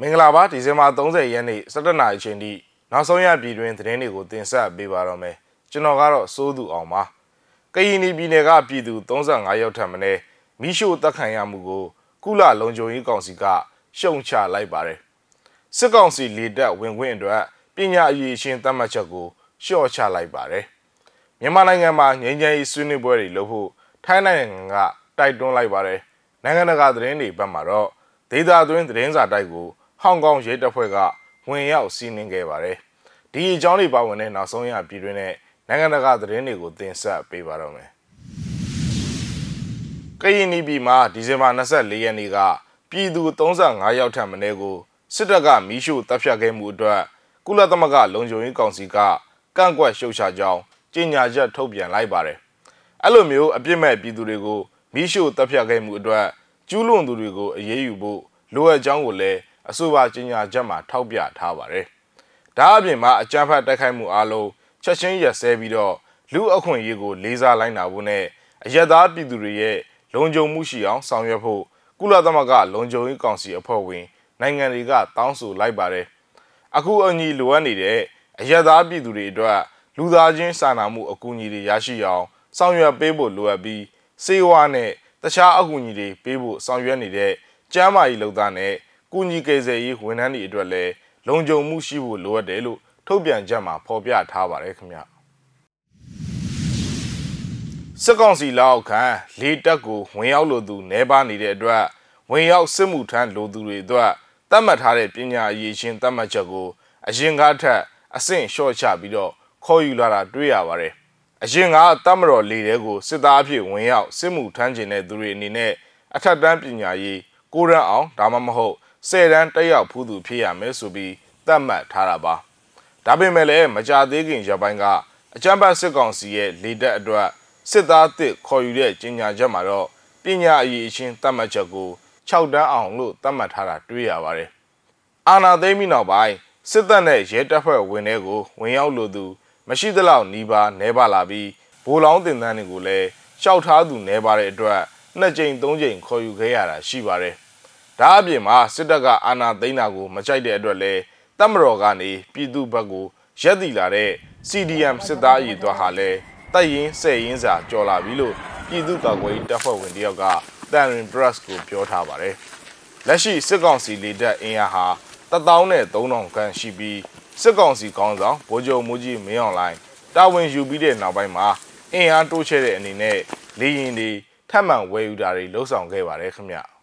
မင်္ဂလာပါဒီဇင်ဘာ30ရက်နေ့17နာရီချိန်ထိနောက်ဆုံးရပြည်တွင်သတင်းတွေကိုတင်ဆက်ပေးပါတော့မယ်ကျွန်တော်ကတော့စိုးသူအောင်ပါကရင်ပြည်နယ်ကပြည်သူ35ယောက်ထပ်မင်းမိရှို့တပ်ခံရမှုကို ကုလလုံခြုံရေးကောင်စီကရှုံချလိုက်ပါတယ်စစ်ကောင်စီလေတပ်ဝင်ခွင့်အတွက်ပညာအရေးရှင်သတ်မှတ်ချက်ကိုလျှော့ချလိုက်ပါတယ်မြန်မာနိုင်ငံမှာငြိမ်းချမ်းရေးဆွေးနွေးပွဲတွေလုပ်ဖို့ထိုင်းနိုင်ငံကတိုက်တွန်းလိုက်ပါတယ်နိုင်ငံတကာသတင်းတွေဘက်မှာတော့ဒေသတွင်းသတင်းစာတိုက်ကို ဟောင်ကောင်ရဲတပ်ဖွဲ့ကဝင်ရောက်စီးနင်းခဲ့ပါတယ်။ဒီအကြောင်းတွေပါဝင်တဲ့နောက်ဆုံးရပြည်တွင်းနဲ့နိုင်ငံတကာသတင်းတွေကိုတင်ဆက်ပေးပါတော့မယ်။ကရင်ပြည်မှာဒီဇင်ဘာ24ရက်နေ့ကပြည်သူ35ယောက်ထပ်မင်းကိုစစ်တပ်ကမီးရှို့တပ်ဖြတ်ခဲ့မှုအတွက်ကုလသမဂ္ဂလုံခြုံရေးကောင်စီကကန့်ကွက်ရှုတ်ချကြောင်းကြေညာချက်ထုတ်ပြန်လိုက်ပါတယ်။အဲ့လိုမျိုးအပြစ်မဲ့ပြည်သူတွေကိုမီးရှို့တပ်ဖြတ်ခဲ့မှုအတွက်ကျူးလွန်သူတွေကိုအရေးယူဖို့လိုအပ်ကြောင်းကိုလည်း အဆိုပါကြေညာချက်မှာထောက်ပြထားပါတယ်။ဒါအပြင်မှာအကြမ်းဖက်တိုက်ခိုက်မှုအလုံးချက်ချင်းရက်စဲပြီးတော့လူအခွင့်အရေးကိုလေးစားလိုက်နာဖို့နဲ့အယက်သားပြည်သူတွေရဲ့လုံခြုံမှုရှိအောင်ဆောင်ရွက်ဖို့ကုလသမဂ္ဂလုံခြုံရေးကောင်စီအဖွဲ့ဝင်နိုင်ငံတွေကတောင်းဆိုလိုက်ပါတယ်။အခုအညီလိုအပ်နေတဲ့အယက်သားပြည်သူတွေအတွက်လူသားချင်းစာနာမှုအကူအညီတွေရရှိအောင်ဆောင်ရွက်ပေးဖို့လိုအပ်ပြီးစေဝါနဲ့တခြားအကူအညီတွေပေးဖို့ဆောင်ရွက်နေတဲ့ကျမ်းမာရေးလုပ်သားနဲ့ ကုညီကယ်ဆယ်ရေးဝန်ထမ်းတွေအတွက်လည်းလုံခြုံမှုရှိဖို့လိုအပ်တယ်လို့ထုတ်ပြန်ချက်မှာဖော်ပြထားပါတယ်ခင်ဗျစစ်ကောင်စီလက်ခံလေတက်ကိုဝင်ရောက်လိုသူနှဲပါနေတဲ့အတွက်ဝင်ရောက်စစ်မှုထမ်းလိုသူတွေအတွက်သတ်မှတ်ထားတဲ့ပညာအရေးချင်းသတ်မှတ်ချက်ကိုအရင်ကားထက်အဆင့်လျှော့ချပြီးတော့ခေါ်ယူလာတာတွေ့ရပါတယ်အရင်ကတမတော်လေတဲ့ကိုစစ်သားအဖြစ်ဝင်ရောက်စစ်မှုထမ်းကျင်တဲ့သူတွေအနေနဲ့အထက်တန်းပညာရေးကိုရန်အောင်ဒါမှမဟုတ် ဆယ်တန်းတက်ရောက်ဖူးသူဖြစ်ရမယ်ဆိုပြီးသတ်မှတ်ထားတာပါဒါပေမဲ့လည်းမကြသေးခင်ရပိုင်းကအကြမ်းဖက်စစ်ကောင်စီရဲ့လေတပ်အတွက်စစ်သားအစ်ခေါ်ယူတဲ့ကြေညာချက်မှာတော့ပညာအရေးအချင်းသတ်မှတ်ချက်ကို6တန်းအောင်လို့သတ်မှတ်ထားတာတွေ့ရပါတယ်အာနာသိမ့်ပြီးနောက်ပိုင်းစစ်တပ်နဲ့ရဲတပ်ဖွဲ့ဝင်တွေကိုဝင်ရောက်လို့သူမရှိသလောက်နီးပါးနဲပါလာပြီးဘိုးလောင်းတင်တန်းတွေကိုလည်းရှောက်ထားသူနဲပါတဲ့အတွက်နှစ်ကြိမ်သုံးကြိမ်ခေါ်ယူခဲ့ရတာရှိပါတယ်။ ဒါအပြင်မှာစစ်တပ်ကအာဏာသိမ်းတာကို မကြိုက်တဲ့အတွက်လည်းတပ်မတော်ကနေပြည်သူဘက်ကိုရက်တီလာတဲ့ CDM စစ်သားအရေးသွားဟာလည်းတိုက်ရင်ဆဲရင်စာကြော်လာပြီလို့ပြည်သူ့ကာကွယ်ရေးတပ်ဖွဲ့ဝင်တယောက်ကတန်ရင် press ကိုပြောထားပါတယ်။လက်ရှိစစ်ကောင်စီလေတပ်အင်အားဟာ1000နဲ့3000ခန့်ရှိပြီးစစ်ကောင်စီခေါင်းဆောင်ဗိုလ်ချုပ်မူကြီးမင်းအောင်လှိုင်တာဝန်ယူပြီးတဲ့နောက်ပိုင်းမှာအင်အားတိုးချဲ့တဲ့အနေနဲ့လေရင်တွေထပ်မံဝယ်ယူတာတွေလှုံ့ဆော်ခဲ့ပါတယ်ခင်ဗျ။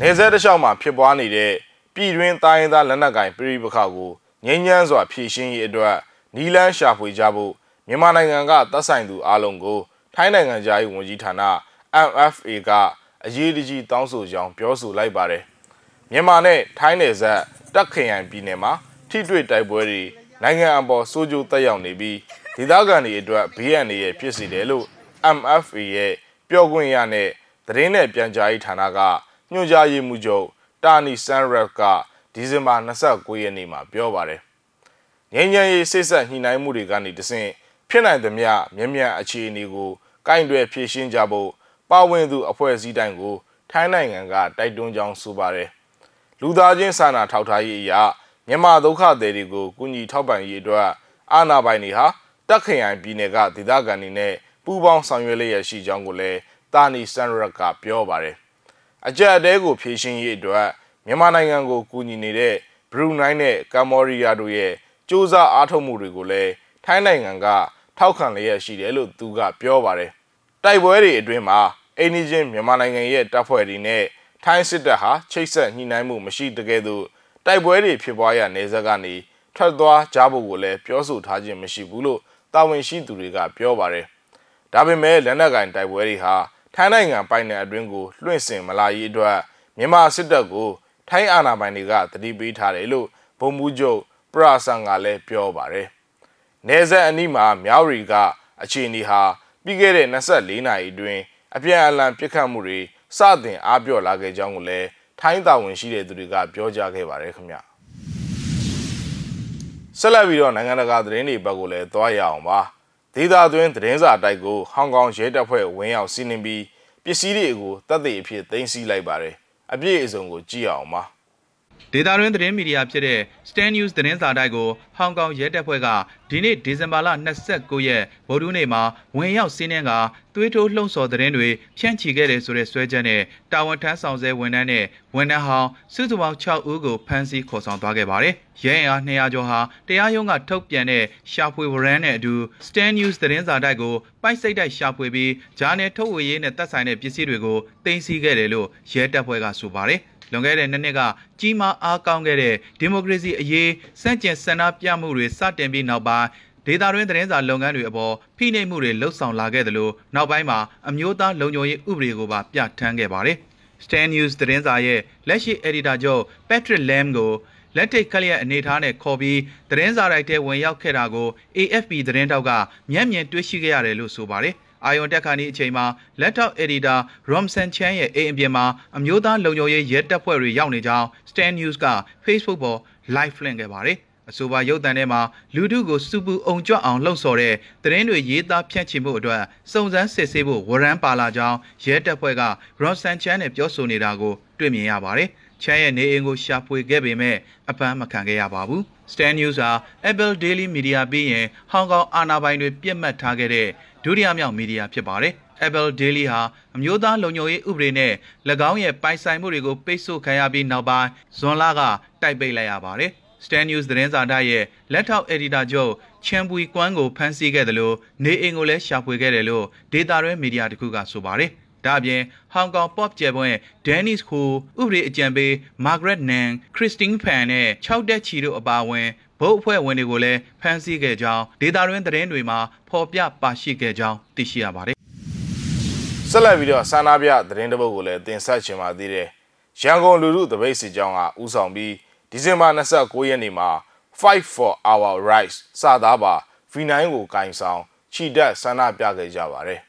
နေဆက်တစ်လျှောက်မှာဖြစ်ပွားနေတဲ့ပြည်တွင်းတိုင်းသားလက်နက်ကင်ပြည်ပခါကိုငြိမ်းချမ်းစွာဖြည့်ရှင်းရေးအတွက်နီလန်းရှာဖွေကြဖို့မြန်မာနိုင်ငံကတပ်ဆိုင်သူအားလုံးကိုထိုင်းနိုင်ငံသားရေးဝန်ကြီးဌာန MFA ကအရေးတကြီးတောင်းဆိုကြောင်းပြောဆိုလိုက်ပါတယ်။မြန်မာနဲ့ထိုင်းနယ်စပ်တက်ခရိုင်ပြည်နယ်မှာထိတွေ့တိုက်ပွဲတွေနိုင်ငံအပေါ်စိုးကျိုးတက်ရောက်နေပြီးဒေသခံတွေအတွက်ဘေးအန္တရာယ်ဖြစ်စေတယ်လို့ MFA ရဲ့ပြောခွင့်ရနဲ့သတင်းနဲ့ပြန်ကြားရေးဌာနက ညွှန်ကြားရေးမှူးချုပ်တာနီဆန်ရက်ကဒီဇင်ဘာ29ရက်နေ့မှာပြောပါတယ်။ငြိမ်းချမ်းရေးစိတ်ဆက်ညှိနှိုင်းမှုတွေကနေတဆင့်ဖြစ်နိုင်သမျှမြန်မြန်အခြေအနေကိုကင်တွယ်ဖြေရှင်းကြဖို့ပါဝင်သူအဖွဲ့အစည်းတိုင်းကိုထိုင်းနိုင်ငံကတိုက်တွန်းကြောင်းဆိုပါတယ်။လူသားချင်းစာနာထောက်ထားရေးအရာမြန်မာဒုက္ခသည်တွေကိုကူညီထောက်ပံ့ရေးအတွက်အာဏာပိုင်တွေဟာတက်ခရိုင်ပြည်နယ်ကဒေသခံတွေနဲ့ပူးပေါင်းဆောင်ရွက်လျက်ရှိကြောင်းကိုလည်းတာနီစန်ရက်ကပြောပါတယ်။ အကြက်အတဲကိုဖြည့်ရှင်းရေးအတွက်မြန်မာနိုင်ငံကိုကူညီနေတဲ့ဘရူနိုင်းနဲ့ကမ်ဘောဒီးယားတို့ရဲ့စ조사အားထုတ်မှုတွေကိုလည်းထိုင်းနိုင်ငံကထောက်ခံလျက်ရှိတယ်လို့သူကပြောပါတယ်။တိုက်ပွဲတွေအတွင်းမှာအိန္ဒိချင်းမြန်မာနိုင်ငံရဲ့တပ်ဖွဲ့တွေနဲ့ထိုင်းစစ်တပ်ဟာချိတ်ဆက်ညှိနှိုင်းမှုမရှိတကယ်သို့တိုက်ပွဲတွေဖြစ်ပွားရနေစက်ကနေထွက်သွားကြဖို့ကိုလည်းပြောဆိုထားခြင်းမရှိဘူးလို့တာဝန်ရှိသူတွေကပြောပါတယ်။ဒါပေမဲ့လက်နက်ကင်တိုက်ပွဲတွေဟာ ထိုင်းနိုင်ငံပိုင်နယ်အတွင်းကိုလွှင့်စင်မလာရေးအတွက်မြန်မာစစ်တပ်ကိုထိုင်းအာဏာပိုင်တွေကတတိပေးထားတယ်လို့ဗိုလ်မှူးချုပ်ပရာဆန်ကလည်းပြောပါတယ်။နေဆက်အနီးမှာမြောက်ရီကအခြေအနေဟာပြီးခဲ့တဲ့24နာရီအတွင်းအပြန်အလှန်ပစ်ခတ်မှုတွေစတင်အားပြော့လာခဲ့ကြောင်းကိုလည်းထိုင်းတာဝန်ရှိတဲ့သူတွေကပြောကြားခဲ့ပါတယ်ခင်ဗျဆက်လက်ပြီးတော့နိုင်ငံတကာသတင်းတွေဘက်ကိုလည်းသွားရအောင်ပါ ဒေသတွင်းသတင်းစာတိုက်ကိုဟောင်ကောင်ရဲတပ်ဖွဲ့ဝင်းရောက်စီးနင်းပြီးပစ္စည်းတွေကိုတပ်သိအဖြစ်သိမ်းဆည်းလိုက်ပါတယ်အပြည့်အစုံကိုကြည့်အောင်ပါ ဒေတာရင်းသတင်းမီဒီယာဖြစ်တဲ့ Stand News သတင်းစာတိုက်ကိုဟောင်ကောင်ရဲတပ်ဖွဲ့ကဒီနေ့ဒီဇင်ဘာလ29ရက်ဗုဒ္ဓနေ့မှာဝင်ရောက်စီးနှင်းကသွေးထိုးလှုံ့ဆော်သတင်းတွေဖြန့်ချီခဲ့တယ်ဆိုတဲ့ဆွဲချက်နဲ့တာဝန်ထမ်းဆောင်ဆဲဝန်ထမ်းနဲ့ဝန်ထမ်းဟောင်းစုစုပေါင်း6ဦးကိုဖမ်းဆီးခေါ်ဆောင်သွားခဲ့ပါတယ်။ရဲအင်အား200ကျော်ဟာတရားရုံးကထုတ်ပြန်တဲ့ရှာဖွေဝရမ်းနဲ့အတူ Stand News သတင်းစာတိုက်ကိုပိုက်စိတ်တိုက်ရှာဖွေပြီးဂျာနယ်ထုတ်ဝေရေးနဲ့သက်ဆိုင်တဲ့ပစ္စည်းတွေကိုတင်စီခဲ့တယ်လို့ရဲတပ်ဖွဲ့ကဆိုပါတယ်။ လွန်ခဲ့တဲ့နှစ်နှစ်ကကြီးမားအားကောင်းခဲ့တဲ့ဒီမိုကရေစီအရေးစန့်ကျင်ဆန္ဒပြမှုတွေစတင်ပြီးနောက်ပိုင်းဒေတာတွင်းသတင်းစာလုပ်ငန်းတွေအပေါ်ဖိနှိပ်မှုတွေလှုပ်ဆောင်လာခဲ့တယ်လို့နောက်ပိုင်းမှာအမျိုးသားလုံခြုံရေးဥပဒေကိုပါပြဋ္ဌာန်းခဲ့ပါတယ်။ Stand News သတင်းစာရဲ့လက်ရှိ editor ချုပ် Patrick Lam ကိုလက်ထိတ်ခလျက်အနေထားနဲ့ခေါ်ပြီးသတင်းစာရိုက်တဲ့ဝင်ရောက်ခဲ့တာကို AFP သတင်းတောက်ကမျက်မြင်တွေ့ရှိခဲ့ရတယ်လို့ဆိုပါတယ်။ အာယုံတက်ခါနီအချိန်မှာလက်ထောက် editor Romson Chan ရဲ့အိမ်အပြင်မှာအမျိုးသားလုံခြုံရေးရဲတပ်ဖွဲ့တွေရောက်နေကြောင်း Stand News က Facebook ပေါ် live လွှင့်ခဲ့ပါတယ်။အဆိုပါရုပ်သံထဲမှာလူထုကိုစူပူအောင်ကြွအောင်လှုံ့ဆော်တဲ့သတင်းတွေရေးသားဖြန့်ချီမှုအတွက်စုံစမ်းစစ်ဆေးဖို့ဝရမ်းပါလာကြောင်းရဲတပ်ဖွဲ့က Romson Chan နဲ့ပြောဆိုနေတာကိုတွေ့မြင်ရပါတယ်။ချမ်းရဲ့နေအိမ်ကိုရှာဖွေခဲ့ပေမဲ့အပန်းမခံခဲ့ရပါဘူး။ Stand News ဟာ Apple Daily Media ပြီးရင်ဟောင်ကောင်အာဏာပိုင်တွေပြစ်မှတ်ထားခဲ့တဲ့ ဒုတိယမြောက်မီဒီယာဖြစ်ပါတယ်။ Apple Daily ဟာအမျိုးသားလုံခြုံရေးဥပဒေနဲ့၎င်းရဲ့ပိုင်ဆိုင်မှုတွေကိုပိတ်ဆို့ခံရပြီးနောက်ပိုင်းဇွန်လကတိုက်ပိတ်လိုက်ရပါတယ်။ Stand News သတင်းစာတိုက်ရဲ့လက်ထောက် editor ချုပ်ချန်ပူကွမ်ကိုဖမ်းဆီးခဲ့တယ်လို့နေအိမ်ကိုလည်းရှာဖွေခဲ့တယ်လို့ဒေတာရဲမီဒီယာတခုကဆိုပါတယ်။ဒါ့အပြင်ဟောင်ကောင် pop ကျယ်ပွင့် Dennis Ho ဥပဒေအကြံပေး Margaret Nan, Christine Fan နဲ့6တက်ချီတို့အပါအဝင် ဗုတ်အဖွဲ့ဝင်တွေကိုလည်းဖမ်းဆီးခဲ့ကြောင်းဒေတာရင်းသတင်းတွေမှာဖော်ပြပါရှိခဲ့ကြောင်းသိရှိရပါတယ်။ဆက်လက်ပြီးတော့ဆန္ဒပြသတင်းတပုတ်ကိုလည်းတင်ဆက်ချင်ပါသေးတယ်။ရန်ကုန်လူထုတပိတ်စီကြောင်းကဥဆောင်ပြီးဒီဇင်ဘာ29ရက်နေ့မှာ Fight for Our Rights စသားပါ V9 ကိုကင်ဆောင်ခြိတက်ဆန္ဒပြခဲ့ကြပါတယ်။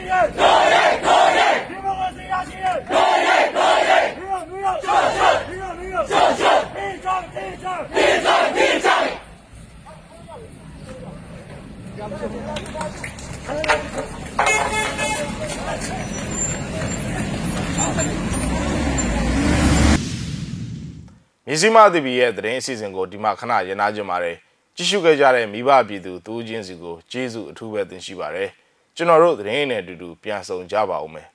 Thank you. မြစည်းမသီပီရဲ့သတင်းအစီအစဉ်ကိုဒီမှာခဏရနာကြပါတယ်ကြည့်ရှုခဲ့ကြတဲ့မိဘပြည်သူတူးချင်းစီကိုကျေးဇူးအထူးပဲတင်ရှိပါတယ် ကျွန်တော်တို့သတင်းနဲ့အတူတူပြန်ဆောင်ကြပါဦးမယ်